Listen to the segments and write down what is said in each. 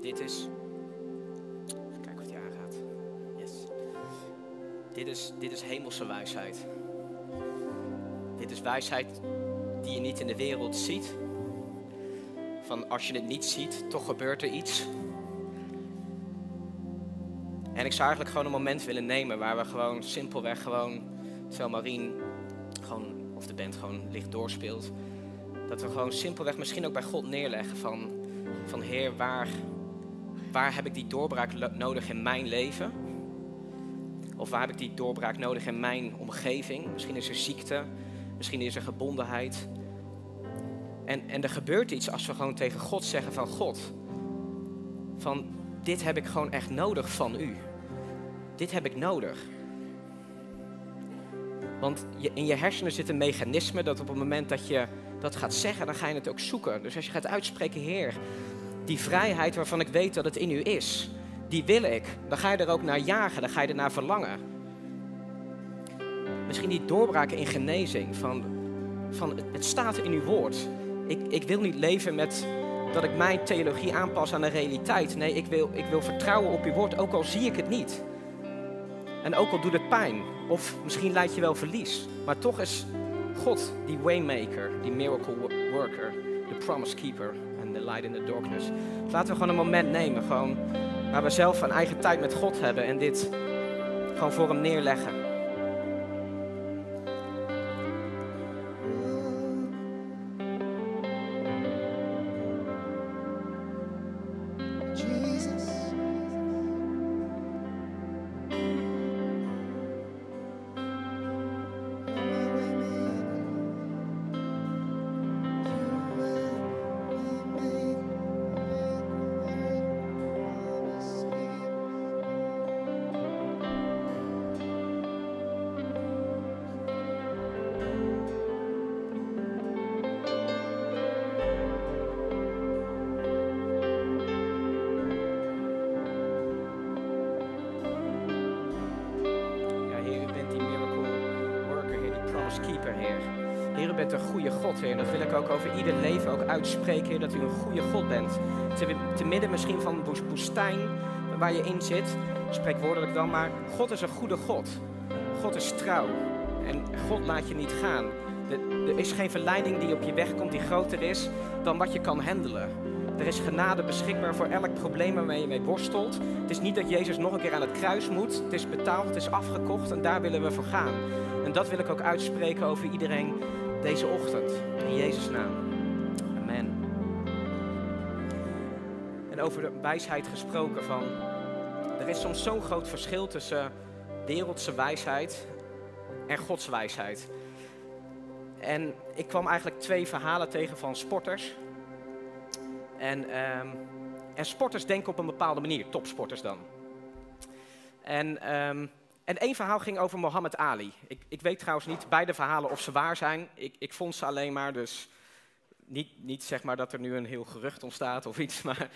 dit is. Even kijken of die aangaat. Yes. Dit is, dit is hemelse wijsheid. Dit is wijsheid die je niet in de wereld ziet. Van als je het niet ziet, toch gebeurt er iets. En ik zou eigenlijk gewoon een moment willen nemen waar we gewoon simpelweg gewoon, terwijl Marien gewoon, of de band gewoon licht doorspeelt, dat we gewoon simpelweg misschien ook bij God neerleggen van, van Heer, waar, waar heb ik die doorbraak nodig in mijn leven? Of waar heb ik die doorbraak nodig in mijn omgeving? Misschien is er ziekte, misschien is er gebondenheid. En, en er gebeurt iets als we gewoon tegen God zeggen van God, van dit heb ik gewoon echt nodig van u. Dit heb ik nodig. Want in je hersenen zit een mechanisme dat op het moment dat je dat gaat zeggen, dan ga je het ook zoeken. Dus als je gaat uitspreken, Heer, die vrijheid waarvan ik weet dat het in u is, die wil ik. Dan ga je er ook naar jagen, dan ga je er naar verlangen. Misschien die doorbraken in genezing van, van het staat in uw woord. Ik, ik wil niet leven met dat ik mijn theologie aanpas aan de realiteit. Nee, ik wil, ik wil vertrouwen op uw woord, ook al zie ik het niet. En ook al doet het pijn, of misschien leidt je wel verlies. Maar toch is God die waymaker, die miracle worker, de promise keeper en de light in the darkness. Laten we gewoon een moment nemen, gewoon waar we zelf een eigen tijd met God hebben en dit gewoon voor hem neerleggen. Uitspreken, dat u een goede God bent. Te, midden misschien van een woestijn waar je in zit, spreek woordelijk dan maar, God is een goede God. God is trouw en God laat je niet gaan. Er is geen verleiding die op je weg komt die groter is dan wat je kan handelen. Er is genade beschikbaar voor elk probleem waarmee je mee worstelt. Het is niet dat Jezus nog een keer aan het kruis moet. Het is betaald, het is afgekocht en daar willen we voor gaan. En dat wil ik ook uitspreken over iedereen deze ochtend. In Jezus' naam. Over de wijsheid gesproken van. Er is soms zo'n groot verschil tussen wereldse wijsheid en Gods wijsheid. En ik kwam eigenlijk twee verhalen tegen van sporters. En, um, en sporters denken op een bepaalde manier, topsporters dan. En, um, en één verhaal ging over Mohammed Ali. Ik, ik weet trouwens niet beide verhalen of ze waar zijn. Ik, ik vond ze alleen maar, dus niet, niet zeg maar dat er nu een heel gerucht ontstaat of iets. Maar Ehm,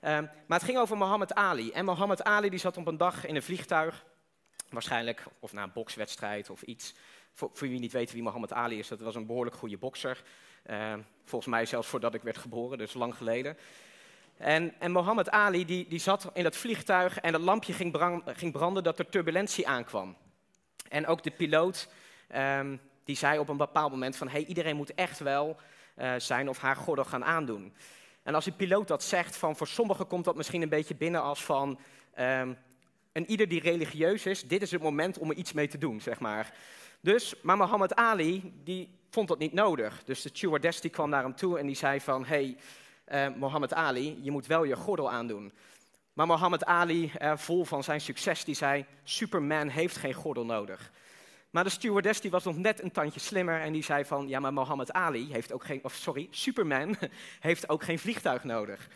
maar het ging over Mohammed Ali. En Mohammed Ali die zat op een dag in een vliegtuig, waarschijnlijk of na een bokswedstrijd of iets. Voor, voor wie niet weet wie Mohammed Ali is, dat was een behoorlijk goede bokser. Ehm, volgens mij zelfs voordat ik werd geboren, dus lang geleden. En, en Mohammed Ali die, die zat in dat vliegtuig en het lampje ging, ging branden dat er turbulentie aankwam. En ook de piloot ehm, die zei op een bepaald moment van... hey, iedereen moet echt wel uh, zijn of haar gordel gaan aandoen. En als die piloot dat zegt, van voor sommigen komt dat misschien een beetje binnen als van. Um, en ieder die religieus is, dit is het moment om er iets mee te doen, zeg maar. Dus, maar Muhammad Ali, die vond dat niet nodig. Dus de stewardess die kwam naar hem toe en die zei van, hey, uh, Muhammad Ali, je moet wel je gordel aandoen. Maar Muhammad Ali, uh, vol van zijn succes, die zei, Superman heeft geen gordel nodig. Maar de stewardess die was nog net een tandje slimmer en die zei van, ja maar Muhammad Ali heeft ook geen, of sorry, Superman heeft ook geen vliegtuig nodig.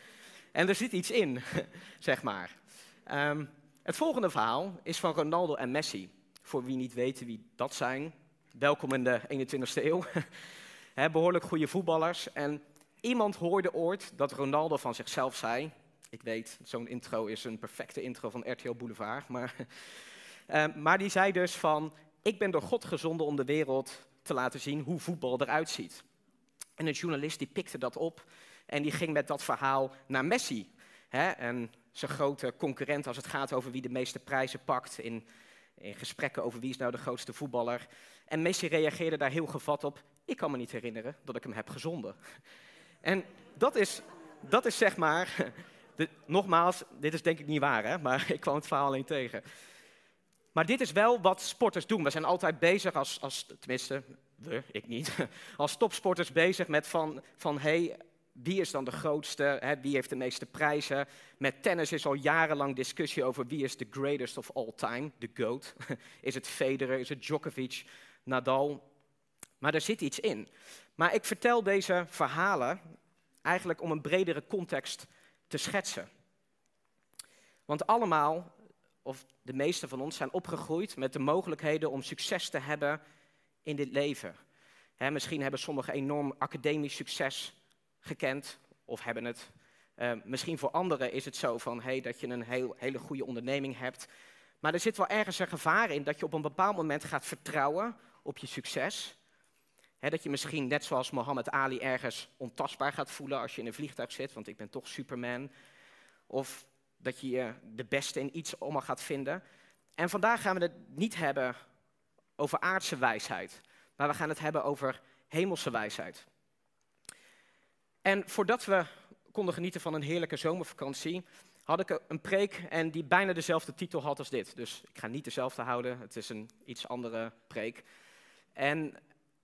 En er zit iets in, zeg maar. Um, het volgende verhaal is van Ronaldo en Messi. Voor wie niet weten wie dat zijn, welkom in de 21ste eeuw. Behoorlijk goede voetballers. En iemand hoorde ooit dat Ronaldo van zichzelf zei, ik weet, zo'n intro is een perfecte intro van RTL Boulevard, maar, um, maar die zei dus van, ik ben door God gezonden om de wereld te laten zien hoe voetbal eruit ziet. En een journalist die pikte dat op en die ging met dat verhaal naar Messi. Hè? En zijn grote concurrent als het gaat over wie de meeste prijzen pakt in, in gesprekken over wie is nou de grootste voetballer. En Messi reageerde daar heel gevat op. Ik kan me niet herinneren dat ik hem heb gezonden. En dat is, dat is zeg maar, de, nogmaals, dit is denk ik niet waar, hè? maar ik kwam het verhaal alleen tegen. Maar dit is wel wat sporters doen. We zijn altijd bezig als, als tenminste, we, ik niet, als topsporters bezig met van, van hey, wie is dan de grootste, hè, wie heeft de meeste prijzen. Met tennis is al jarenlang discussie over wie is de greatest of all time, de GOAT. Is het Federer, is het Djokovic, Nadal? Maar er zit iets in. Maar ik vertel deze verhalen eigenlijk om een bredere context te schetsen. Want allemaal, of de meeste van ons, zijn opgegroeid met de mogelijkheden om succes te hebben in dit leven. misschien hebben sommigen enorm academisch succes gekend of hebben het. Uh, misschien voor anderen is het zo van hey, dat je een heel, hele goede onderneming hebt. Maar er zit wel ergens een gevaar in dat je op een bepaald moment gaat vertrouwen op je succes. dat je misschien net zoals Mohammed Ali ergens ontastbaar gaat voelen als je in een vliegtuig zit, want ik ben toch Superman. Of dat je je de beste in iets allemaal gaat vinden. En vandaag gaan we het niet hebben over aardse wijsheid, maar we gaan het hebben over hemelse wijsheid. En voordat we konden genieten van een heerlijke zomervakantie, had ik een preek en die bijna dezelfde titel had als dit. Dus ik ga niet dezelfde houden, het is een iets andere preek. En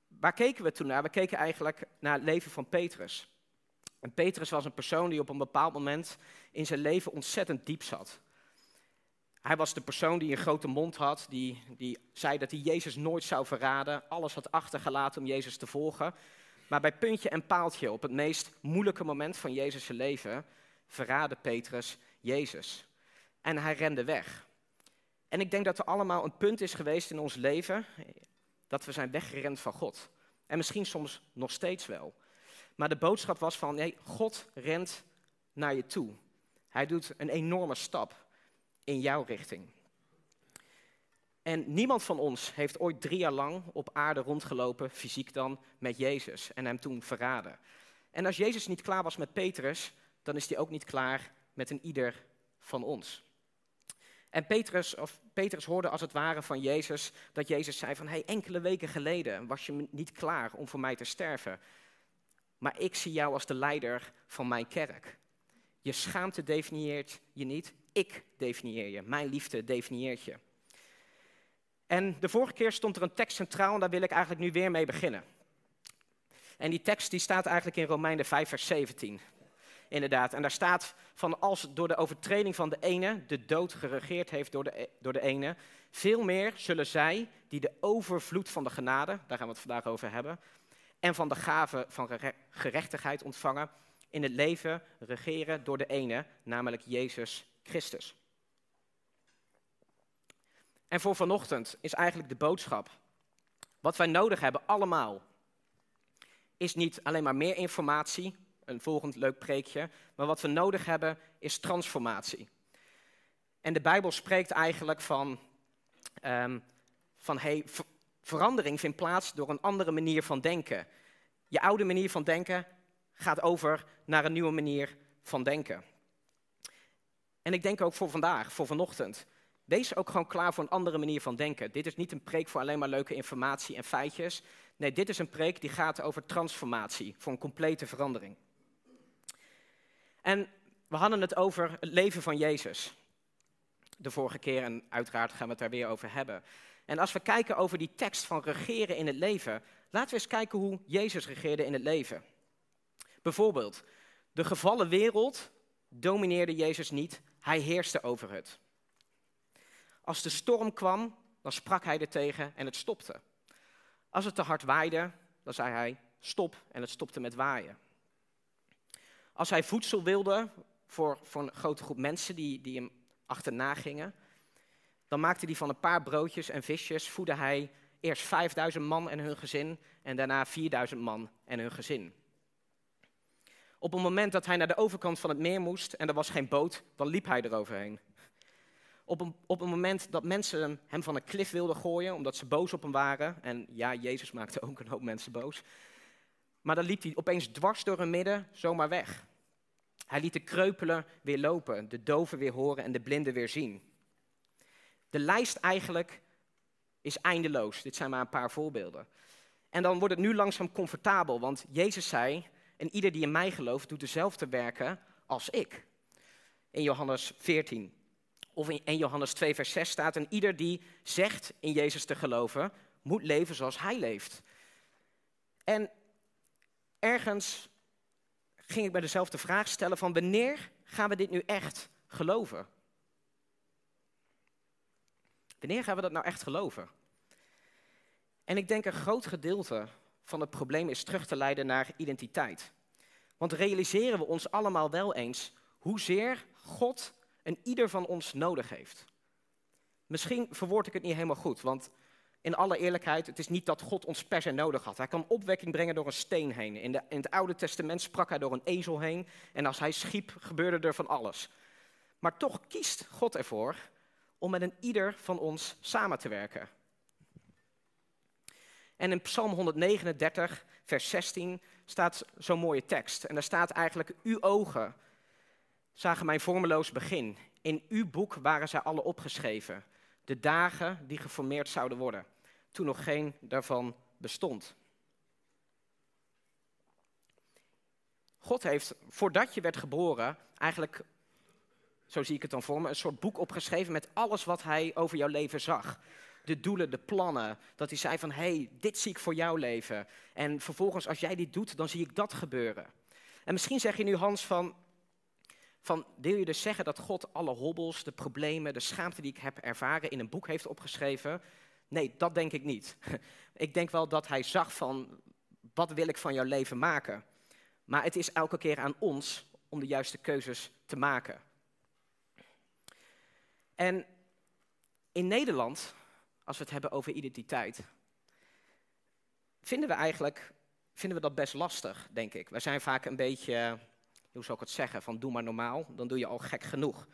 waar keken we toen naar? We keken eigenlijk naar het leven van Petrus. En Petrus was een persoon die op een bepaald moment in zijn leven ontzettend diep zat. Hij was de persoon die een grote mond had, die, die zei dat hij Jezus nooit zou verraden, alles had achtergelaten om Jezus te volgen. Maar bij puntje en paaltje, op het meest moeilijke moment van Jezus' leven, verraadde Petrus Jezus. En hij rende weg. En ik denk dat er allemaal een punt is geweest in ons leven dat we zijn weggerend van God. En misschien soms nog steeds wel. Maar de boodschap was van, nee, God rent naar je toe. Hij doet een enorme stap in jouw richting. En niemand van ons heeft ooit drie jaar lang op aarde rondgelopen, fysiek dan, met Jezus en hem toen verraden. En als Jezus niet klaar was met Petrus, dan is hij ook niet klaar met een ieder van ons. En Petrus, of Petrus hoorde als het ware van Jezus dat Jezus zei van, hey, enkele weken geleden was je niet klaar om voor mij te sterven. Maar ik zie jou als de leider van mijn kerk. Je schaamte definieert je niet, ik definieer je. Mijn liefde definieert je. En de vorige keer stond er een tekst centraal en daar wil ik eigenlijk nu weer mee beginnen. En die tekst die staat eigenlijk in Romeinen 5, vers 17. Inderdaad. En daar staat van als door de overtreding van de ene de dood geregeerd heeft door de, door de ene, veel meer zullen zij die de overvloed van de genade, daar gaan we het vandaag over hebben, en van de gave van gerechtigheid ontvangen, in het leven regeren door de ene, namelijk Jezus Christus. En voor vanochtend is eigenlijk de boodschap. Wat wij nodig hebben, allemaal, is niet alleen maar meer informatie, een volgend leuk preekje, maar wat we nodig hebben is transformatie. En de Bijbel spreekt eigenlijk van, um, van hey, verandering vindt plaats door een andere manier van denken. Je oude manier van denken gaat over naar een nieuwe manier van denken. En ik denk ook voor vandaag, voor vanochtend. Wees ook gewoon klaar voor een andere manier van denken. Dit is niet een preek voor alleen maar leuke informatie en feitjes. Nee, dit is een preek die gaat over transformatie, voor een complete verandering. En we hadden het over het leven van Jezus. De vorige keer en uiteraard gaan we het daar weer over hebben. En als we kijken over die tekst van regeren in het leven, laten we eens kijken hoe Jezus regeerde in het leven. Bijvoorbeeld, de gevallen wereld domineerde Jezus niet, hij heerste over het. Als de storm kwam, dan sprak hij er tegen en het stopte. Als het te hard waaide, dan zei hij stop en het stopte met waaien. Als hij voedsel wilde voor, voor een grote groep mensen die, die hem achterna gingen, dan maakte hij van een paar broodjes en visjes, voedde hij eerst 5000 man en hun gezin en daarna 4000 man en hun gezin. Op het moment dat hij naar de overkant van het meer moest en er was geen boot, dan liep hij eroverheen. Op een, op een moment dat mensen hem van een klif wilden gooien, omdat ze boos op hem waren. En ja, Jezus maakte ook een hoop mensen boos. Maar dan liep hij opeens dwars door hun midden zomaar weg. Hij liet de kreupelen weer lopen, de doven weer horen en de blinden weer zien. De lijst eigenlijk is eindeloos. Dit zijn maar een paar voorbeelden. En dan wordt het nu langzaam comfortabel, want Jezus zei: En ieder die in mij gelooft, doet dezelfde werken als ik. In Johannes 14. Of in Johannes 2, vers 6 staat: En ieder die zegt in Jezus te geloven, moet leven zoals hij leeft. En ergens ging ik bij dezelfde vraag stellen: van wanneer gaan we dit nu echt geloven? Wanneer gaan we dat nou echt geloven? En ik denk een groot gedeelte van het probleem is terug te leiden naar identiteit. Want realiseren we ons allemaal wel eens hoezeer God een ieder van ons nodig heeft? Misschien verwoord ik het niet helemaal goed, want in alle eerlijkheid, het is niet dat God ons per se nodig had. Hij kan opwekking brengen door een steen heen. In, de, in het Oude Testament sprak hij door een ezel heen. En als hij schiep, gebeurde er van alles. Maar toch kiest God ervoor om met een ieder van ons samen te werken. En in Psalm 139, vers 16, staat zo'n mooie tekst. En daar staat eigenlijk: Uw ogen zagen mijn vormeloos begin. In uw boek waren zij alle opgeschreven. De dagen die geformeerd zouden worden. Toen nog geen daarvan bestond. God heeft, voordat je werd geboren, eigenlijk, zo zie ik het dan voor me, een soort boek opgeschreven met alles wat hij over jouw leven zag de doelen, de plannen. Dat hij zei van, hé, hey, dit zie ik voor jouw leven. En vervolgens, als jij dit doet, dan zie ik dat gebeuren. En misschien zeg je nu, Hans, van, van wil je dus zeggen dat God alle hobbels, de problemen, de schaamte die ik heb ervaren in een boek heeft opgeschreven? Nee, dat denk ik niet. Ik denk wel dat hij zag van, wat wil ik van jouw leven maken? Maar het is elke keer aan ons om de juiste keuzes te maken. En in Nederland als we het hebben over identiteit, vinden we eigenlijk vinden we dat best lastig, denk ik. We zijn vaak een beetje, hoe zou ik het zeggen, van doe maar normaal, dan doe je al gek genoeg.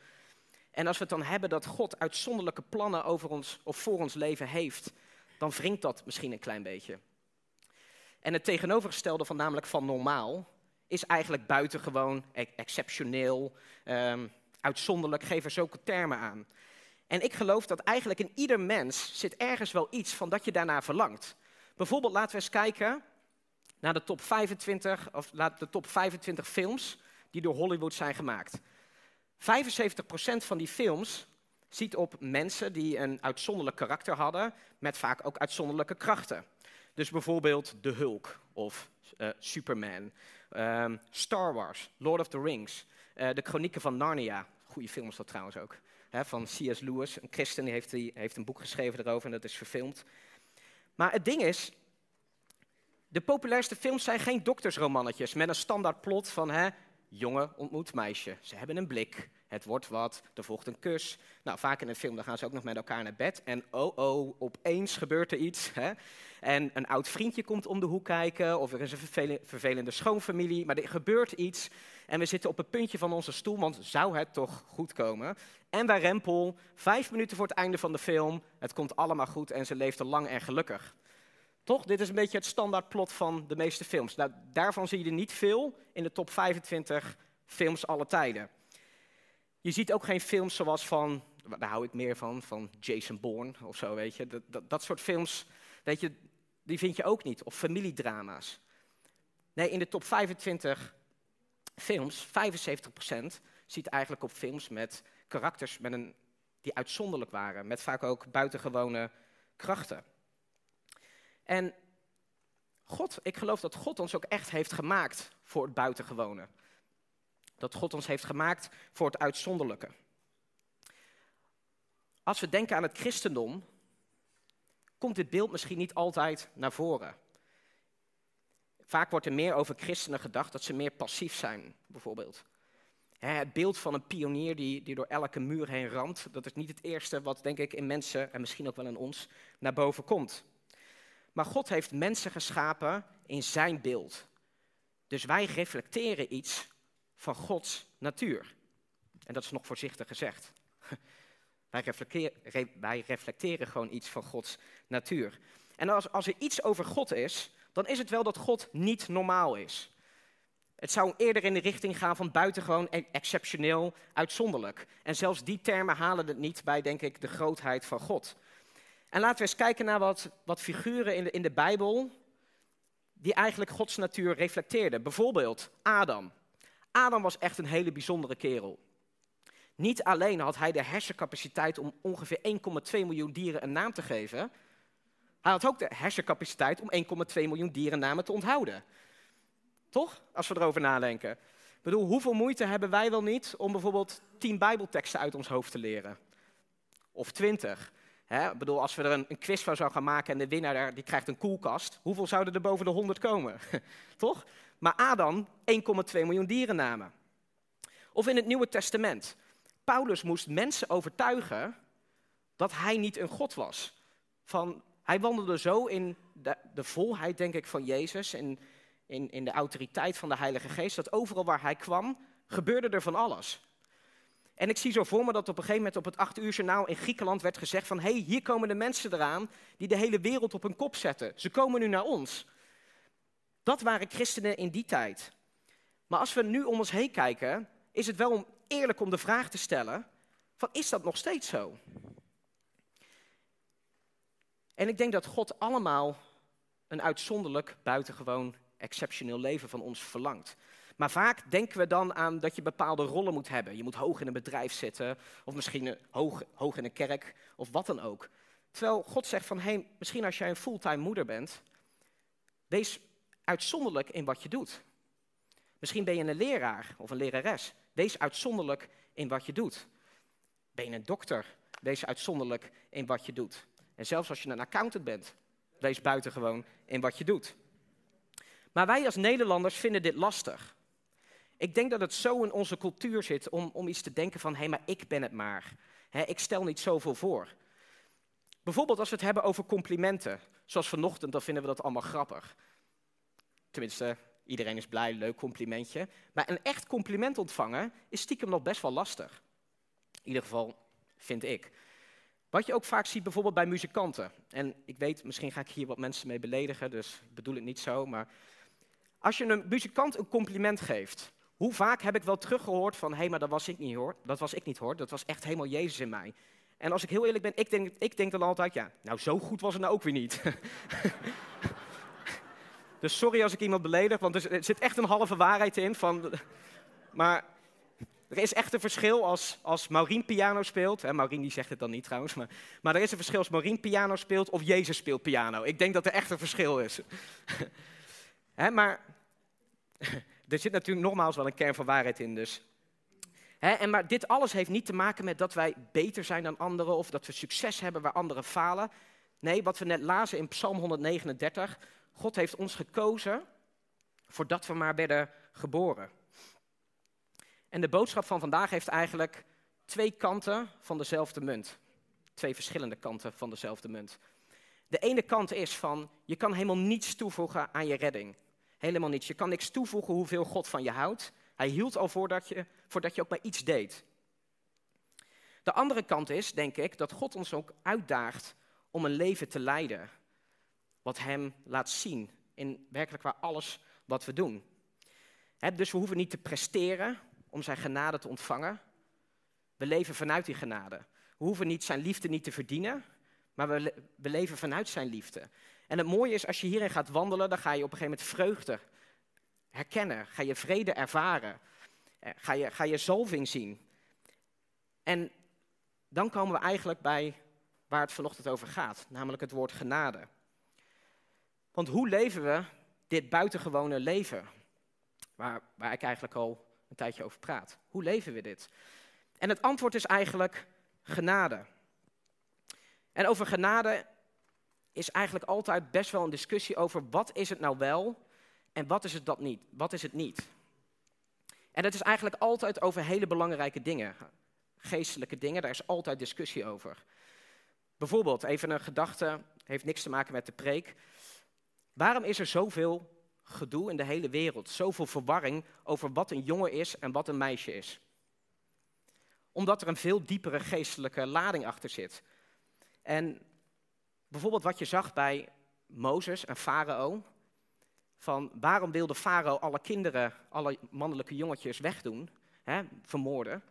En als we het dan hebben dat God uitzonderlijke plannen over ons of voor ons leven heeft, dan wringt dat misschien een klein beetje. En het tegenovergestelde van namelijk van normaal is eigenlijk buitengewoon, e- exceptioneel, um, uitzonderlijk, geef er zulke termen aan. En ik geloof dat eigenlijk in ieder mens zit ergens wel iets van dat je daarna verlangt. Bijvoorbeeld laten we eens kijken naar de top 25, of de top 25 films die door Hollywood zijn gemaakt. 75% van die films ziet op mensen die een uitzonderlijk karakter hadden, met vaak ook uitzonderlijke krachten. Dus bijvoorbeeld The Hulk of uh, Superman, um, Star Wars, Lord of the Rings, uh, de Chronieken van Narnia. Goede film is dat trouwens ook hè, van C.S. Lewis. Een christen die heeft, die heeft een boek geschreven erover en dat is verfilmd. Maar het ding is, de populairste films zijn geen doktersromannetjes met een standaard plot van hè, jongen ontmoet meisje. Ze hebben een blik, het wordt wat, er volgt een kus. Nou, vaak in een film dan gaan ze ook nog met elkaar naar bed. En oh oh, opeens gebeurt er iets. Hè? En een oud vriendje komt om de hoek kijken, of er is een vervelende schoonfamilie, maar er gebeurt iets. En we zitten op het puntje van onze stoel, want zou het toch goed komen? En bij Rempel, vijf minuten voor het einde van de film, het komt allemaal goed en ze leefde lang en gelukkig. Toch? Dit is een beetje het standaard plot van de meeste films. Nou, daarvan zie je er niet veel in de top 25 films alle tijden. Je ziet ook geen films zoals van, daar hou ik meer van, van Jason Bourne of zo, weet je. Dat, dat, dat soort films, weet je, die vind je ook niet. Of familiedrama's. Nee, in de top 25 films, 75% ziet eigenlijk op films met karakters met een, die uitzonderlijk waren, met vaak ook buitengewone krachten. En God, ik geloof dat God ons ook echt heeft gemaakt voor het buitengewone. Dat God ons heeft gemaakt voor het uitzonderlijke. Als we denken aan het christendom, komt dit beeld misschien niet altijd naar voren. Vaak wordt er meer over christenen gedacht dat ze meer passief zijn, bijvoorbeeld. Het beeld van een pionier die, die door elke muur heen ramt, dat is niet het eerste wat, denk ik, in mensen en misschien ook wel in ons naar boven komt. Maar God heeft mensen geschapen in zijn beeld. Dus wij reflecteren iets van Gods natuur. En dat is nog voorzichtig gezegd. Wij reflecteren, reflecteren gewoon iets van Gods natuur. En als, als er iets over God is, dan is het wel dat God niet normaal is. Het zou eerder in de richting gaan van buitengewoon exceptioneel, uitzonderlijk. En zelfs die termen halen het niet bij, denk ik, de grootheid van God. En laten we eens kijken naar wat, wat figuren in de, in de Bijbel die eigenlijk Gods natuur reflecteerden. Bijvoorbeeld Adam. Adam was echt een hele bijzondere kerel. Niet alleen had hij de hersencapaciteit om ongeveer 1,2 miljoen dieren een naam te geven, hij had ook de hersencapaciteit om 1,2 miljoen dierennamen te onthouden. Toch? Als we erover nadenken. Ik bedoel, hoeveel moeite hebben wij wel niet om bijvoorbeeld 10 Bijbelteksten uit ons hoofd te leren? Of 20. Hè? Ik bedoel, als we er een, een quiz van zouden gaan maken en de winnaar die krijgt een koelkast, hoeveel zouden er boven de 100 komen? Toch? Maar Adam, 1,2 miljoen dierennamen. Of in het Nieuwe Testament. Paulus moest mensen overtuigen dat hij niet een God was. Van, hij wandelde zo in de, volheid, denk ik, van Jezus, in, in, in de autoriteit van de Heilige Geest, dat overal waar hij kwam, gebeurde er van alles. En ik zie zo voor me dat op een gegeven moment op het acht uur journaal in Griekenland werd gezegd van, hé, hey, hier komen de mensen eraan die de hele wereld op hun kop zetten. Ze komen nu naar ons. Dat waren christenen in die tijd. Maar als we nu om ons heen kijken, is het wel eerlijk om de vraag te stellen: van is dat nog steeds zo? En ik denk dat God allemaal een uitzonderlijk, buitengewoon, exceptioneel leven van ons verlangt. Maar vaak denken we dan aan dat je bepaalde rollen moet hebben. Je moet hoog in een bedrijf zitten, of misschien hoog, hoog in een kerk, of wat dan ook. Terwijl God zegt van, hé, misschien als jij een fulltime moeder bent, wees uitzonderlijk in wat je doet. Misschien ben je een leraar of een lerares. Wees uitzonderlijk in wat je doet. Ben je een dokter? Wees uitzonderlijk in wat je doet. En zelfs als je een accountant bent, wees buitengewoon in wat je doet. Maar wij als Nederlanders vinden dit lastig. Ik denk dat het zo in onze cultuur zit om, om iets te denken van, hé, hey, maar ik ben het maar. ik stel niet zoveel voor. Bijvoorbeeld als we het hebben over complimenten. Zoals vanochtend, dan vinden we dat allemaal grappig. Tenminste, iedereen is blij, leuk complimentje. Maar een echt compliment ontvangen is stiekem nog best wel lastig. In ieder geval vind ik. Wat je ook vaak ziet bijvoorbeeld bij muzikanten. En ik weet, misschien ga ik hier wat mensen mee beledigen, dus ik bedoel het niet zo. Maar als je een muzikant een compliment geeft, hoe vaak heb ik wel teruggehoord van, hé, hey, maar dat was ik niet hoor. Dat was ik niet hoor, dat was echt helemaal Jezus in mij. En als ik heel eerlijk ben, ik denk, ik denk dan altijd, ja, nou zo goed was het nou ook weer niet. Dus sorry als ik iemand beledig, want er zit echt een halve waarheid in. Van, maar er is echt een verschil als, als Maureen piano speelt. Hè, Maureen die zegt het dan niet trouwens. Maar, maar er is een verschil als Maureen piano speelt of Jezus speelt piano. Ik denk dat er echt een verschil is. Hè, maar er zit natuurlijk nogmaals wel een kern van waarheid in. Dus. En maar dit alles heeft niet te maken met dat wij beter zijn dan anderen of dat we succes hebben waar anderen falen. Nee, wat we net lazen in Psalm 139. God heeft ons gekozen voordat we maar werden geboren. En de boodschap van vandaag heeft eigenlijk twee kanten van dezelfde munt. Twee verschillende kanten van dezelfde munt. De ene kant is van, je kan helemaal niets toevoegen aan je redding. Helemaal niets. Je kan niks toevoegen hoeveel God van je houdt. Hij hield al voordat je, voordat je ook maar iets deed. De andere kant is, denk ik, dat God ons ook uitdaagt om een leven te leiden wat Hem laat zien in werkelijk waar alles wat we doen. dus we hoeven niet te presteren om Zijn genade te ontvangen. We leven vanuit die genade. We hoeven niet Zijn liefde niet te verdienen, maar we, we leven vanuit Zijn liefde. En het mooie is, als je hierin gaat wandelen, dan ga je op een gegeven moment vreugde herkennen. Ga je vrede ervaren. Eh, ga je, ga je zalving zien. En dan komen we eigenlijk bij waar het vanochtend over gaat, namelijk het woord genade. Want hoe leven we dit buitengewone leven? Waar, waar ik eigenlijk al een tijdje over praat. Hoe leven we dit? En het antwoord is eigenlijk genade. En over genade is eigenlijk altijd best wel een discussie over wat is het nou wel en wat is het dat niet? Wat is het niet? En het is eigenlijk altijd over hele belangrijke dingen. Geestelijke dingen, daar is altijd discussie over. Bijvoorbeeld, even een gedachte, heeft niks te maken met de preek. Waarom is er zoveel gedoe in de hele wereld, zoveel verwarring over wat een jongen is en wat een meisje is? Omdat er een veel diepere geestelijke lading achter zit. En bijvoorbeeld wat je zag bij Mozes en Farao. van waarom wilde Farao alle kinderen, alle mannelijke jongetjes wegdoen, hè, vermoorden.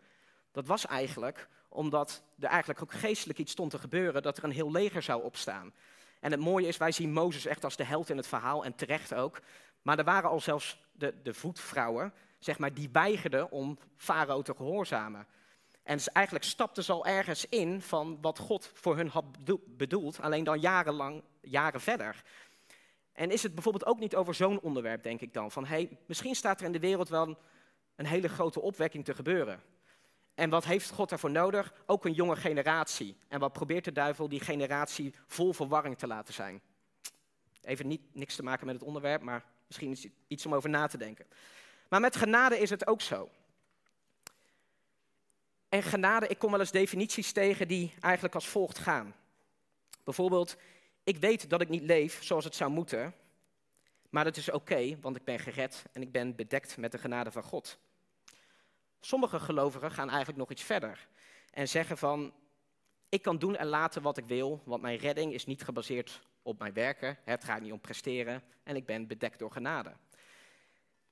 Dat was eigenlijk omdat er eigenlijk ook geestelijk iets stond te gebeuren, dat er een heel leger zou opstaan. En het mooie is, wij zien Mozes echt als de held in het verhaal en terecht ook. Maar er waren al zelfs de, de voetvrouwen, zeg maar, die weigerden om Farao te gehoorzamen. En eigenlijk stapten ze al ergens in van wat God voor hun had bedoeld, alleen dan jarenlang, jaren verder. En is het bijvoorbeeld ook niet over zo'n onderwerp, denk ik dan, van hey, misschien staat er in de wereld wel een hele grote opwekking te gebeuren. En wat heeft God daarvoor nodig? Ook een jonge generatie. En wat probeert de duivel die generatie vol verwarring te laten zijn? Even niet, niks te maken met het onderwerp, maar misschien is iets om over na te denken. Maar met genade is het ook zo. En genade, ik kom wel eens definities tegen die eigenlijk als volgt gaan. Bijvoorbeeld, ik weet dat ik niet leef zoals het zou moeten, maar dat is oké, want ik ben gered en ik ben bedekt met de genade van God. Sommige gelovigen gaan eigenlijk nog iets verder en zeggen van, ik kan doen en laten wat ik wil, want mijn redding is niet gebaseerd op mijn werken, het gaat niet om presteren en ik ben bedekt door genade.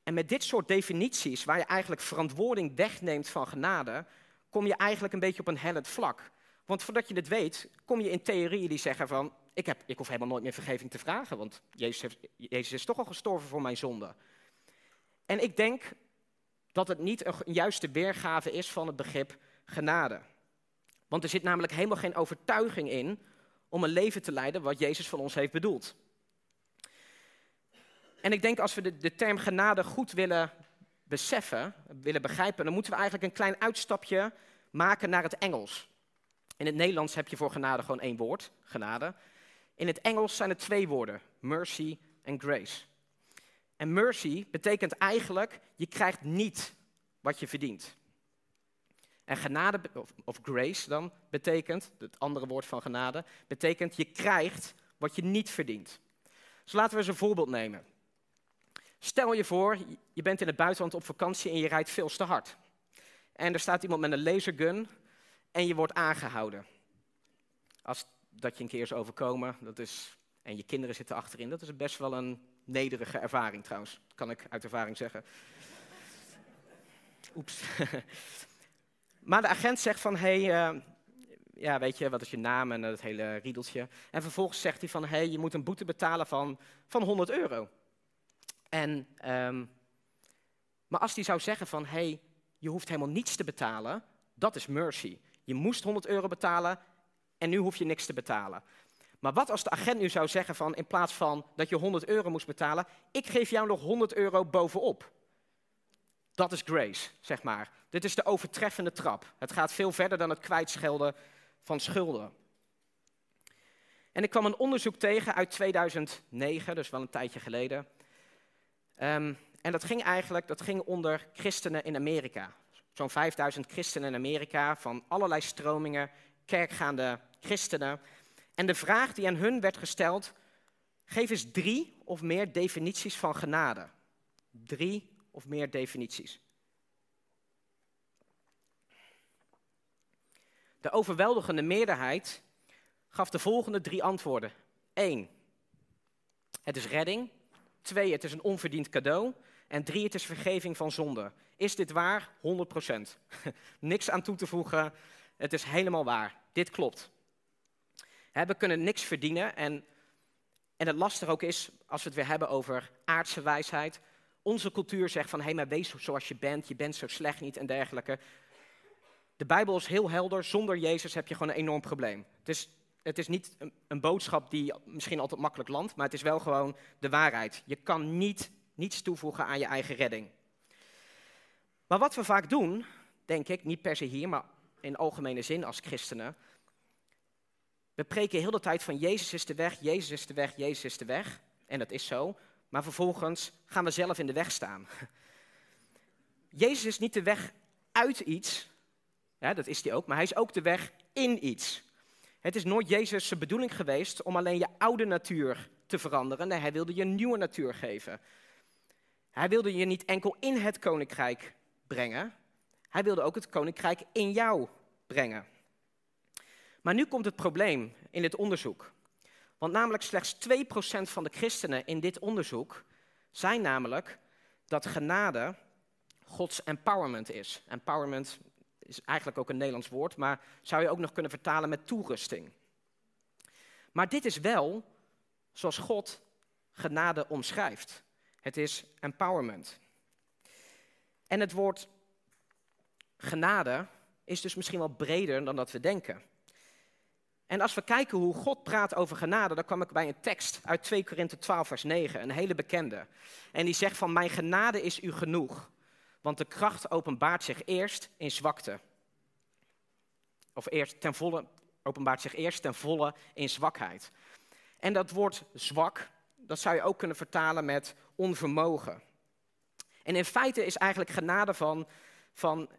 En met dit soort definities, waar je eigenlijk verantwoording wegneemt van genade, kom je eigenlijk een beetje op een hellend vlak. Want voordat je het weet, kom je in theorieën die zeggen van, ik, heb, ik hoef helemaal nooit meer vergeving te vragen, want Jezus, heeft, Jezus is toch al gestorven voor mijn zonde. En ik denk dat het niet een juiste weergave is van het begrip genade. Want er zit namelijk helemaal geen overtuiging in om een leven te leiden wat Jezus van ons heeft bedoeld. En ik denk als we de, term genade goed willen beseffen, willen begrijpen, dan moeten we eigenlijk een klein uitstapje maken naar het Engels. In het Nederlands heb je voor genade gewoon één woord, genade. In het Engels zijn het twee woorden, mercy en grace. En mercy betekent eigenlijk, je krijgt niet wat je verdient. En genade, of, grace dan, betekent, het andere woord van genade, betekent je krijgt wat je niet verdient. Dus laten we eens een voorbeeld nemen. Stel je voor, je bent in het buitenland op vakantie en je rijdt veel te hard. En er staat iemand met een lasergun en je wordt aangehouden. Als dat je een keer is overkomen, dat is, en je kinderen zitten achterin, dat is best wel een nederige ervaring trouwens, kan ik uit ervaring zeggen. Oeps. maar de agent zegt van, hé, hey, uh, ja, weet je, wat is je naam en dat hele riedeltje. En vervolgens zegt hij van, hé, hey, je moet een boete betalen van, van 100 euro. En, um, maar als hij zou zeggen van, hé, hey, je hoeft helemaal niets te betalen, dat is mercy. Je moest 100 euro betalen en nu hoef je niks te betalen. Maar wat als de agent nu zou zeggen van, in plaats van dat je 100 euro moest betalen, ik geef jou nog 100 euro bovenop. Dat is grace, zeg maar. Dit is de overtreffende trap. Het gaat veel verder dan het kwijtschelden van schulden. En ik kwam een onderzoek tegen uit 2009, dus wel een tijdje geleden. Um, en dat ging eigenlijk dat ging onder christenen in Amerika. Zo'n 5000 christenen in Amerika van allerlei stromingen, kerkgaande christenen. En de vraag die aan hun werd gesteld, geef eens drie of meer definities van genade. Drie of meer definities. De overweldigende meerderheid gaf de volgende drie antwoorden. Eén, het is redding. Twee, het is een onverdiend cadeau. En drie, het is vergeving van zonde. Is dit waar? 100%. Niks aan toe te voegen. Het is helemaal waar. Dit klopt. We kunnen niks verdienen. En, en het lastige ook is, als we het weer hebben over aardse wijsheid. Onze cultuur zegt van, hé, hey, maar wees zoals je bent. Je bent zo slecht niet en dergelijke. De Bijbel is heel helder. Zonder Jezus heb je gewoon een enorm probleem. Het is, het is niet een, een boodschap die misschien altijd makkelijk landt, maar het is wel gewoon de waarheid. Je kan niet niets toevoegen aan je eigen redding. Maar wat we vaak doen, denk ik, niet per se hier, maar in algemene zin als christenen. We preken heel de tijd van Jezus is de weg, Jezus is de weg, Jezus is de weg. En dat is zo. Maar vervolgens gaan we zelf in de weg staan. Jezus is niet de weg uit iets, dat is hij ook, maar hij is ook de weg in iets. Het is nooit Jezus' bedoeling geweest om alleen je oude natuur te veranderen. Nee, hij wilde je een nieuwe natuur geven. Hij wilde je niet enkel in het koninkrijk brengen, hij wilde ook het koninkrijk in jou brengen. Maar nu komt het probleem in dit onderzoek. Want namelijk slechts 2% van de christenen in dit onderzoek zijn namelijk dat genade Gods empowerment is. Empowerment is eigenlijk ook een Nederlands woord, maar zou je ook nog kunnen vertalen met toerusting. Maar dit is wel zoals God genade omschrijft. Het is empowerment. En het woord genade is dus misschien wel breder dan dat we denken. En als we kijken hoe God praat over genade, dan kwam ik bij een tekst uit 2 Korinthe 12, vers 9, een hele bekende. En die zegt van, mijn genade is u genoeg, want de kracht openbaart zich eerst in zwakte. Of eerst ten volle, openbaart zich eerst ten volle in zwakheid. En dat woord zwak, dat zou je ook kunnen vertalen met onvermogen. En in feite is eigenlijk genade van, van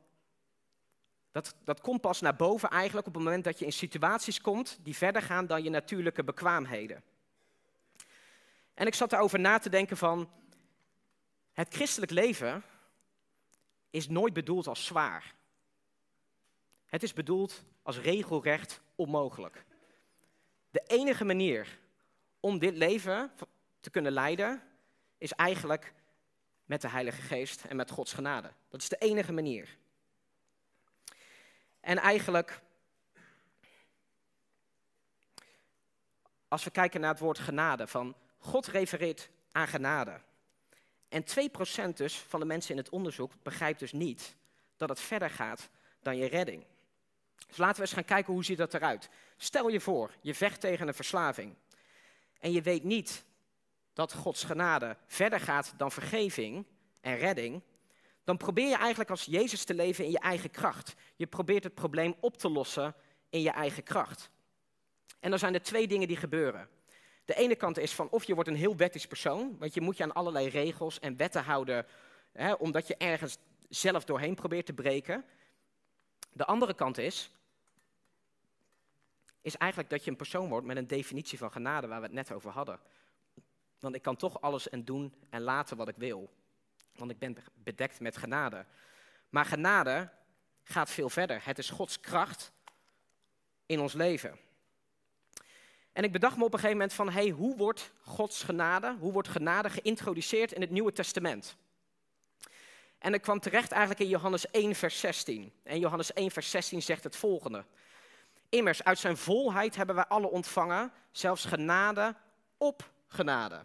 dat, dat komt pas naar boven eigenlijk op het moment dat je in situaties komt die verder gaan dan je natuurlijke bekwaamheden. En ik zat erover na te denken van, het christelijk leven is nooit bedoeld als zwaar. Het is bedoeld als regelrecht onmogelijk. De enige manier om dit leven te kunnen leiden is eigenlijk met de Heilige Geest en met Gods genade. Dat is de enige manier. En eigenlijk, als we kijken naar het woord genade, van God refereert aan genade. En 2% dus van de mensen in het onderzoek begrijpt dus niet dat het verder gaat dan je redding. Dus laten we eens gaan kijken hoe ziet dat eruit. Stel je voor, je vecht tegen een verslaving. En je weet niet dat Gods genade verder gaat dan vergeving en redding dan probeer je eigenlijk als Jezus te leven in je eigen kracht. Je probeert het probleem op te lossen in je eigen kracht. En dan zijn er twee dingen die gebeuren. De ene kant is van of je wordt een heel wettisch persoon, want je moet je aan allerlei regels en wetten houden, hè, omdat je ergens zelf doorheen probeert te breken. De andere kant is, is eigenlijk dat je een persoon wordt met een definitie van genade waar we het net over hadden. Want ik kan toch alles en doen en laten wat ik wil want ik ben bedekt met genade. Maar genade gaat veel verder. Het is Gods kracht in ons leven. En ik bedacht me op een gegeven moment van, hey, hoe wordt Gods genade, hoe wordt genade geïntroduceerd in het Nieuwe Testament? En ik kwam terecht eigenlijk in Johannes 1, vers 16. En Johannes 1, vers 16 zegt het volgende. Immers, uit zijn volheid hebben wij alle ontvangen, zelfs genade op genade.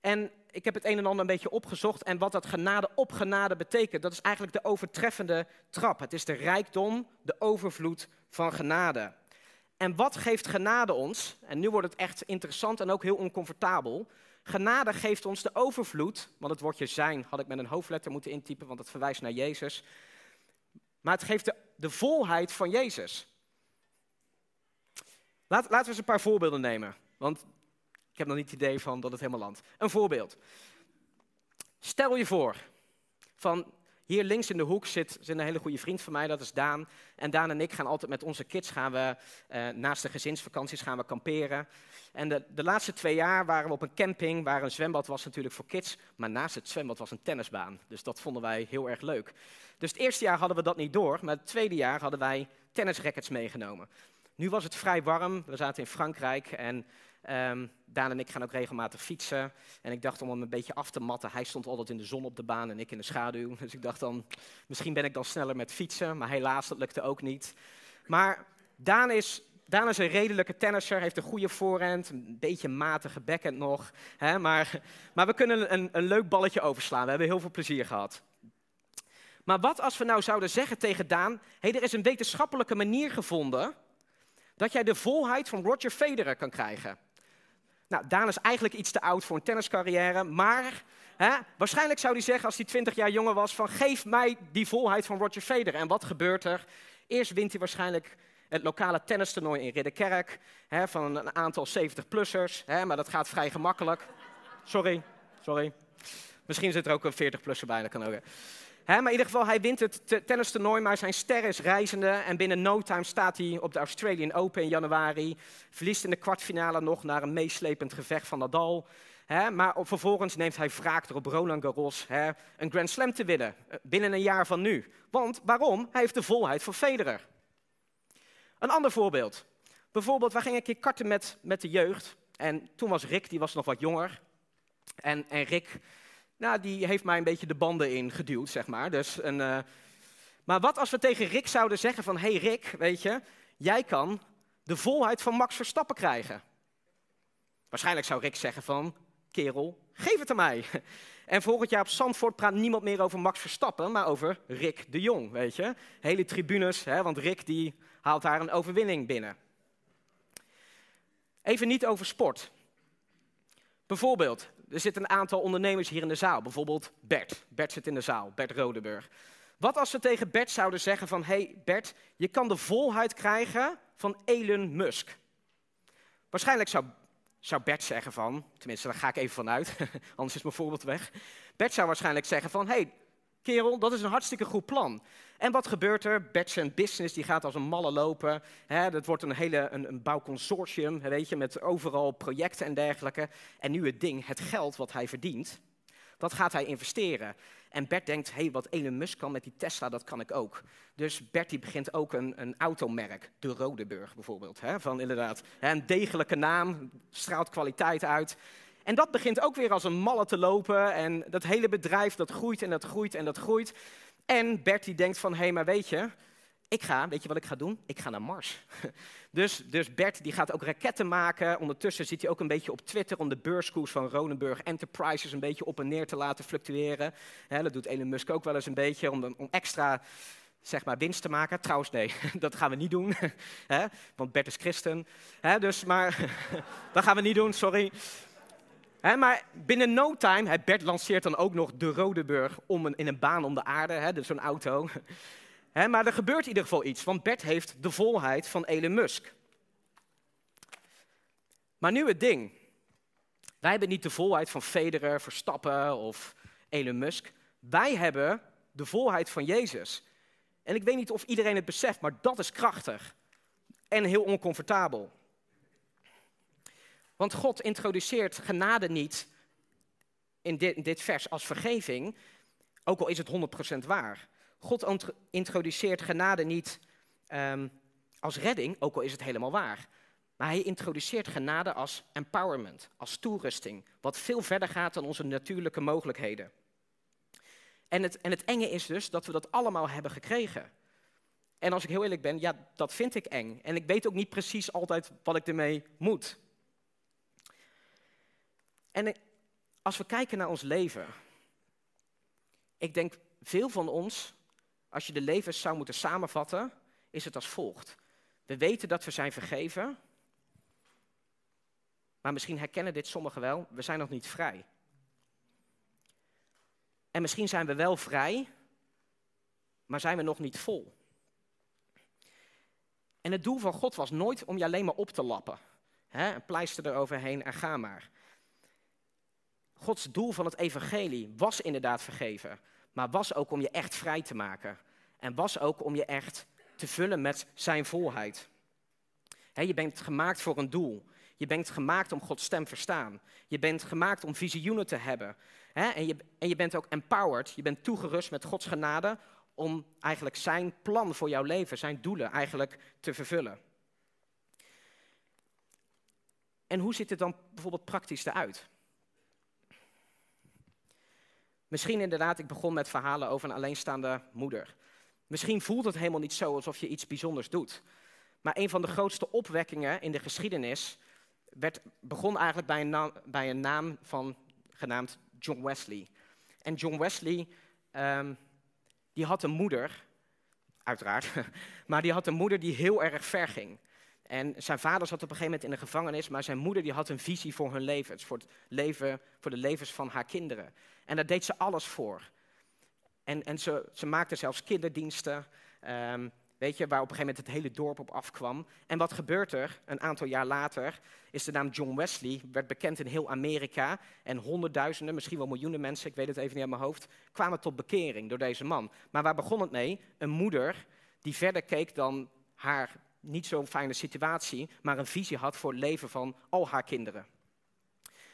En ik heb het een en ander een beetje opgezocht. En wat dat genade op genade betekent, dat is eigenlijk de overtreffende trap. Het is de rijkdom, de overvloed van genade. En wat geeft genade ons? En nu wordt het echt interessant en ook heel oncomfortabel. Genade geeft ons de overvloed, want het woordje zijn had ik met een hoofdletter moeten intypen, want het verwijst naar Jezus. Maar het geeft de, de volheid van Jezus. Laat, laten we eens een paar voorbeelden nemen. Want ik heb nog niet het idee van dat het helemaal landt. Een voorbeeld. Stel je voor, van hier links in de hoek zit, zit, een hele goede vriend van mij, dat is Daan. En Daan en ik gaan altijd met onze kids, gaan we, uh, naast de gezinsvakanties, gaan we kamperen. En de, de, laatste twee jaar waren we op een camping waar een zwembad was natuurlijk voor kids. Maar naast het zwembad was een tennisbaan. Dus dat vonden wij heel erg leuk. Dus het eerste jaar hadden we dat niet door, maar het tweede jaar hadden wij tennisrackets meegenomen. Nu was het vrij warm, we zaten in Frankrijk en Um, Daan en ik gaan ook regelmatig fietsen. En ik dacht om hem een beetje af te matten. Hij stond altijd in de zon op de baan en ik in de schaduw. Dus ik dacht dan, misschien ben ik dan sneller met fietsen. Maar helaas, dat lukte ook niet. Maar Daan is, Daan is een redelijke tennisser, heeft een goede voorhand. Een beetje matige backhand nog. Hè? Maar, maar we kunnen een, een leuk balletje overslaan. We hebben heel veel plezier gehad. Maar wat als we nou zouden zeggen tegen Daan: hey, er is een wetenschappelijke manier gevonden dat jij de volheid van Roger Federer kan krijgen. Nou, Daan is eigenlijk iets te oud voor een tenniscarrière, maar hè, waarschijnlijk zou hij zeggen als hij 20 jaar jonger was van geef mij die volheid van Roger Federer. En wat gebeurt er? Eerst wint hij waarschijnlijk het lokale tennistoernooi in Ridderkerk hè, van een aantal 70-plussers, maar dat gaat vrij gemakkelijk. Sorry, sorry. Misschien zit er ook een 40-plusser bij, dat kan ook. Maar in ieder geval, hij wint het tennistoernooi, maar zijn ster is reizende. En binnen no time staat hij op de Australian Open in januari. Verliest in de kwartfinale nog naar een meeslepend gevecht van Nadal. maar vervolgens neemt hij wraak op Roland Garros een Grand Slam te winnen. Eh, binnen een jaar van nu. Want waarom? Hij heeft de volheid van Federer. Een ander voorbeeld. Bijvoorbeeld, wij gingen een keer karten met, met de jeugd. En toen was Rick, die was nog wat jonger. En, en Rick, nou, die heeft mij een beetje de banden ingeduwd, zeg maar. Dus een, uh, maar wat als we tegen Rick zouden zeggen van, hey Rick, weet je, jij kan de volheid van Max Verstappen krijgen. Waarschijnlijk zou Rick zeggen van, kerel, geef het aan mij. En volgend jaar op Zandvoort praat niemand meer over Max Verstappen, maar over Rick de Jong, weet je. Hele tribunes, hè, want Rick die haalt daar een overwinning binnen. Even niet over sport. Bijvoorbeeld, er zitten een aantal ondernemers hier in de zaal. Bijvoorbeeld Bert. Bert zit in de zaal, Bert Rodeburg. Wat als we tegen Bert zouden zeggen van... hey Bert, je kan de volheid krijgen van Elon Musk. Waarschijnlijk zou, zou Bert zeggen van... Tenminste, daar ga ik even vanuit, anders is mijn voorbeeld weg. Bert zou waarschijnlijk zeggen van... hey, kerel, dat is een hartstikke goed plan. En wat gebeurt er? Bert zijn business die gaat als een malle lopen. Hè, dat wordt een hele een, bouwconsortium, weet je, met overal projecten en dergelijke. En nu het ding, het geld wat hij verdient, dat gaat hij investeren. En Bert denkt, hé, hey, wat Elon Musk kan met die Tesla, dat kan ik ook. Dus Bert die begint ook een, een automerk, de Rodeburg bijvoorbeeld. Van inderdaad, een degelijke naam, straalt kwaliteit uit. En dat begint ook weer als een malle te lopen. En dat hele bedrijf dat groeit en dat groeit en dat groeit. En Bert die denkt van, hé, hey, maar weet je, ik ga, weet je wat ik ga doen? Ik ga naar Mars. Dus, dus Bert die gaat ook raketten maken. Ondertussen zit hij ook een beetje op Twitter om de beurskoers van Ronenburg Enterprises een beetje op en neer te laten fluctueren. dat doet Elon Musk ook wel eens een beetje om, om extra zeg maar, winst te maken. Trouwens, nee, dat gaan we niet doen, want Bert is christen. dus, maar dat gaan we niet doen, sorry maar binnen no time, Bert lanceert dan ook nog de Rodeburg om in een baan om de aarde, dus zo'n auto. maar er gebeurt in ieder geval iets, want Bert heeft de volheid van Elon Musk. Maar nu het ding. Wij hebben niet de volheid van Federer, Verstappen of Elon Musk. Wij hebben de volheid van Jezus. En ik weet niet of iedereen het beseft, maar dat is krachtig. En heel oncomfortabel. Want God introduceert genade niet in dit, dit vers als vergeving, ook al is het 100% waar. God introduceert genade niet um, als redding, ook al is het helemaal waar. Maar hij introduceert genade als empowerment, als toerusting, wat veel verder gaat dan onze natuurlijke mogelijkheden. En het, en het enge is dus dat we dat allemaal hebben gekregen. En als ik heel eerlijk ben, ja, dat vind ik eng. En ik weet ook niet precies altijd wat ik ermee moet. En als we kijken naar ons leven, ik denk veel van ons, als je de levens zou moeten samenvatten, is het als volgt. We weten dat we zijn vergeven, maar misschien herkennen dit sommigen wel, we zijn nog niet vrij. En misschien zijn we wel vrij, maar zijn we nog niet vol. En het doel van God was nooit om je alleen maar op te lappen. Hè, een pleister eroverheen en ga maar. Gods doel van het evangelie was inderdaad vergeven, maar was ook om je echt vrij te maken. En was ook om je echt te vullen met zijn volheid. je bent gemaakt voor een doel. Je bent gemaakt om Gods stem verstaan. Je bent gemaakt om visioenen te hebben. en, je, en je bent ook empowered, je bent toegerust met Gods genade om eigenlijk zijn plan voor jouw leven, zijn doelen eigenlijk te vervullen. En hoe ziet het dan bijvoorbeeld praktisch eruit? Misschien inderdaad, ik begon met verhalen over een alleenstaande moeder. Misschien voelt het helemaal niet zo alsof je iets bijzonders doet. Maar een van de grootste opwekkingen in de geschiedenis werd, begon eigenlijk bij een, naam, bij een naam van, genaamd John Wesley. En John Wesley, um, die had een moeder, uiteraard, maar die had een moeder die heel erg ver ging. En zijn vader zat op een gegeven moment in de gevangenis, maar zijn moeder die had een visie voor hun levens, voor, het leven, voor de levens van haar kinderen. En daar deed ze alles voor. En, en ze, ze maakte zelfs kinderdiensten, um, weet je, waar op een gegeven moment het hele dorp op afkwam. En wat gebeurt er? Een aantal jaar later is de naam John Wesley, werd bekend in heel Amerika. En honderdduizenden, misschien wel miljoenen mensen, ik weet het even niet uit mijn hoofd, kwamen tot bekering door deze man. Maar waar begon het mee? Een moeder die verder keek dan haar niet zo'n fijne situatie, maar een visie had voor het leven van al haar kinderen.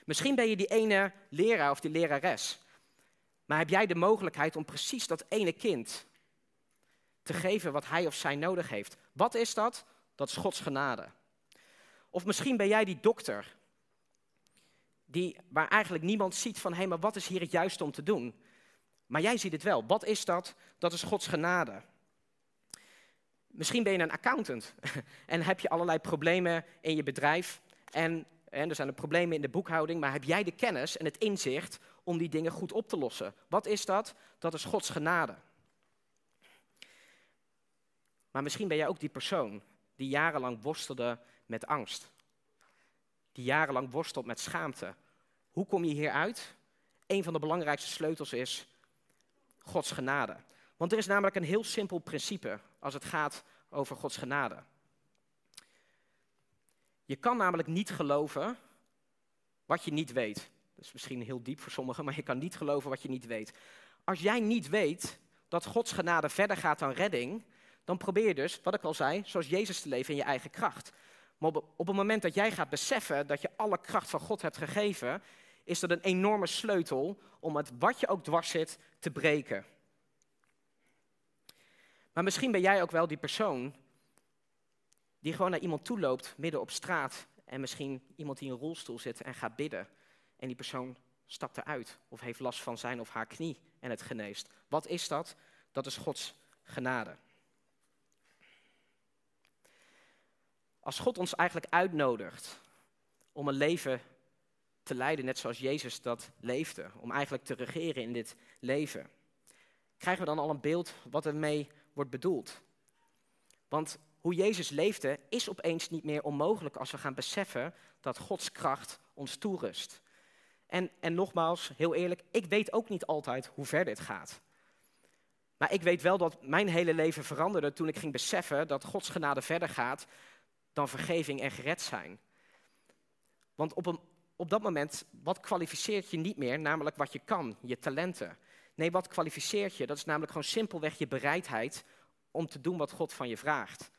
Misschien ben je die ene leraar of die lerares, maar heb jij de mogelijkheid om precies dat ene kind te geven wat hij of zij nodig heeft? Wat is dat? Dat is Gods genade. Of misschien ben jij die dokter die, waar eigenlijk niemand ziet van, hé, hey, maar wat is hier het juiste om te doen? Maar jij ziet het wel. Wat is dat? Dat is Gods genade. Misschien ben je een accountant en heb je allerlei problemen in je bedrijf. En, er zijn er problemen in de boekhouding, maar heb jij de kennis en het inzicht om die dingen goed op te lossen? Wat is dat? Dat is Gods genade. Maar misschien ben jij ook die persoon die jarenlang worstelde met angst. Die jarenlang worstelt met schaamte. Hoe kom je hieruit? Een van de belangrijkste sleutels is Gods genade. Want er is namelijk een heel simpel principe als het gaat over Gods genade. Je kan namelijk niet geloven wat je niet weet. Dat is misschien heel diep voor sommigen, maar je kan niet geloven wat je niet weet. Als jij niet weet dat Gods genade verder gaat dan redding, dan probeer je dus, wat ik al zei, zoals Jezus te leven in je eigen kracht. Maar op, op het moment dat jij gaat beseffen dat je alle kracht van God hebt gegeven, is dat een enorme sleutel om het wat je ook dwars zit te breken. Maar misschien ben jij ook wel die persoon die gewoon naar iemand toe loopt midden op straat en misschien iemand die in een rolstoel zit en gaat bidden. En die persoon stapt eruit of heeft last van zijn of haar knie en het geneest. Wat is dat? Dat is Gods genade. Als God ons eigenlijk uitnodigt om een leven te leiden, net zoals Jezus dat leefde, om eigenlijk te regeren in dit leven, krijgen we dan al een beeld wat ermee wordt bedoeld. Want hoe Jezus leefde is opeens niet meer onmogelijk als we gaan beseffen dat Gods kracht ons toerust. En, en nogmaals, heel eerlijk, ik weet ook niet altijd hoe ver dit gaat. Maar ik weet wel dat mijn hele leven veranderde toen ik ging beseffen dat Gods genade verder gaat dan vergeving en gered zijn. Want op, een, op dat moment, wat kwalificeert je niet meer, namelijk wat je kan, je talenten. Nee, wat kwalificeert je? Dat is namelijk gewoon simpelweg je bereidheid om te doen wat God van je vraagt.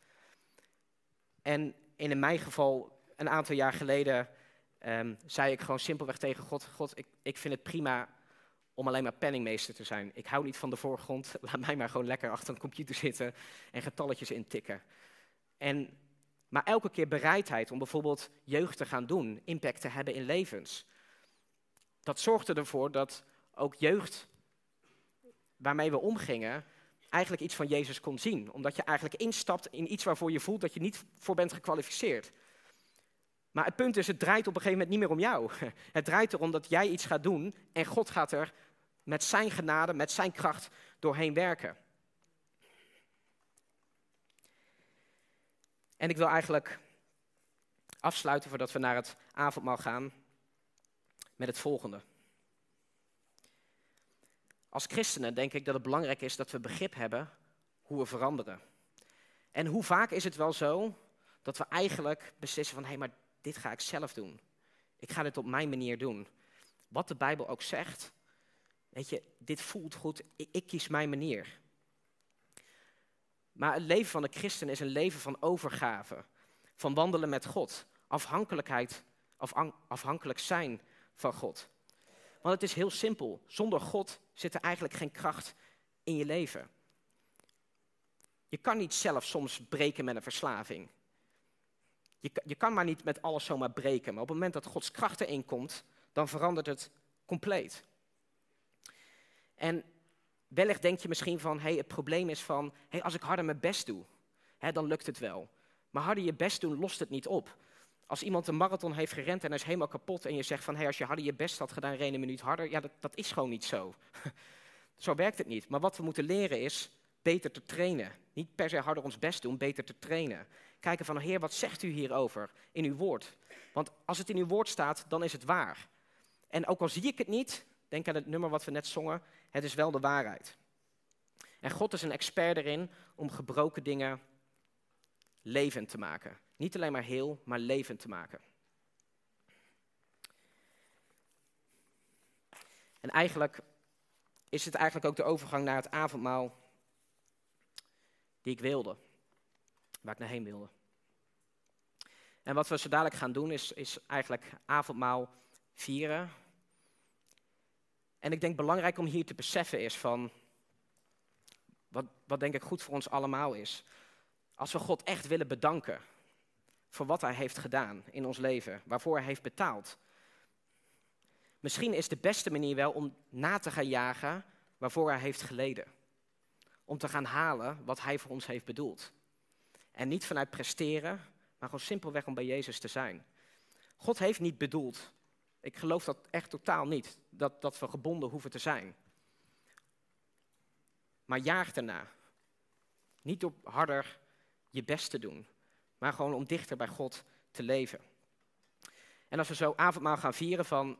En in mijn geval, een aantal jaar geleden, um, zei ik gewoon simpelweg tegen God: God, ik, ik vind het prima om alleen maar penningmeester te zijn. Ik hou niet van de voorgrond. Laat mij maar gewoon lekker achter een computer zitten en getalletjes intikken. En, maar elke keer bereidheid om bijvoorbeeld jeugd te gaan doen, impact te hebben in levens. Dat zorgde ervoor dat ook jeugd waarmee we omgingen, eigenlijk iets van Jezus kon zien. Omdat je eigenlijk instapt in iets waarvoor je voelt dat je niet voor bent gekwalificeerd. Maar het punt is, het draait op een gegeven moment niet meer om jou. Het draait erom dat jij iets gaat doen en God gaat er met zijn genade, met zijn kracht doorheen werken. En ik wil eigenlijk afsluiten voordat we naar het avondmaal gaan met het volgende. Als christenen denk ik dat het belangrijk is dat we begrip hebben hoe we veranderen. En hoe vaak is het wel zo dat we eigenlijk beslissen van hé, hey, maar dit ga ik zelf doen. Ik ga dit op mijn manier doen. Wat de Bijbel ook zegt, weet je, dit voelt goed, ik, kies mijn manier. Maar het leven van een christen is een leven van overgave, van wandelen met God, afhankelijkheid, afhankelijk zijn van God. Want het is heel simpel. Zonder God zit er eigenlijk geen kracht in je leven. Je kan niet zelf soms breken met een verslaving. Je, je kan maar niet met alles zomaar breken. Maar op het moment dat Gods kracht erin komt, dan verandert het compleet. En wellicht denk je misschien van, hey, het probleem is van, hey, als ik harder mijn best doe, hè, dan lukt het wel. Maar harder je best doen lost het niet op. Als iemand een marathon heeft gerend en hij is helemaal kapot en je zegt van hey, als je harder je best had gedaan, ren een minuut harder. Ja, dat, dat is gewoon niet zo. zo werkt het niet. Maar wat we moeten leren is beter te trainen. Niet per se harder ons best doen, beter te trainen. Kijken van Heer, wat zegt u hierover in uw woord? Want als het in uw woord staat, dan is het waar. En ook al zie ik het niet, denk aan het nummer wat we net zongen, het is wel de waarheid. En God is een expert erin om gebroken dingen levend te maken. Niet alleen maar heel, maar levend te maken. En eigenlijk is het eigenlijk ook de overgang naar het avondmaal die ik wilde. Waar ik naar heen wilde. En wat we zo dadelijk gaan doen is, is eigenlijk avondmaal vieren. En ik denk belangrijk om hier te beseffen is van, wat, wat denk ik goed voor ons allemaal is. Als we God echt willen bedanken voor wat Hij heeft gedaan in ons leven, waarvoor Hij heeft betaald. Misschien is de beste manier wel om na te gaan jagen waarvoor hij heeft geleden. Om te gaan halen wat hij voor ons heeft bedoeld. En niet vanuit presteren, maar gewoon simpelweg om bij Jezus te zijn. God heeft niet bedoeld, ik geloof dat echt totaal niet, dat, dat we gebonden hoeven te zijn. Maar jaag erna. Niet door harder je best te doen, maar gewoon om dichter bij God te leven. En als we zo avondmaal gaan vieren van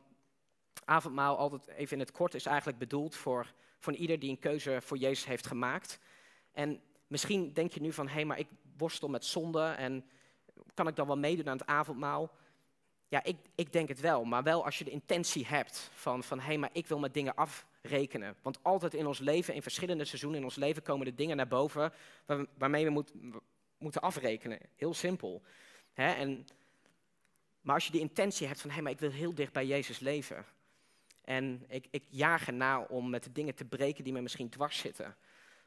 avondmaal, altijd even in het kort, is eigenlijk bedoeld voor, voor ieder die een keuze voor Jezus heeft gemaakt. En misschien denk je nu van, hé, hey, maar ik worstel met zonde en kan ik dan wel meedoen aan het avondmaal? Ja, ik, ik denk het wel, maar wel als je de intentie hebt van, van hé, hey, maar ik wil met dingen afrekenen. Want altijd in ons leven, in verschillende seizoenen in ons leven, komen er dingen naar boven waarmee we moet, moeten afrekenen. Heel simpel. Hè? En, maar als je die intentie hebt van, hé, hey, maar ik wil heel dicht bij Jezus leven. En ik, ik jaag erna om met de dingen te breken die me misschien dwars zitten.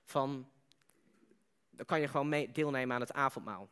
Van, dan kan je gewoon mee, deelnemen aan het avondmaal.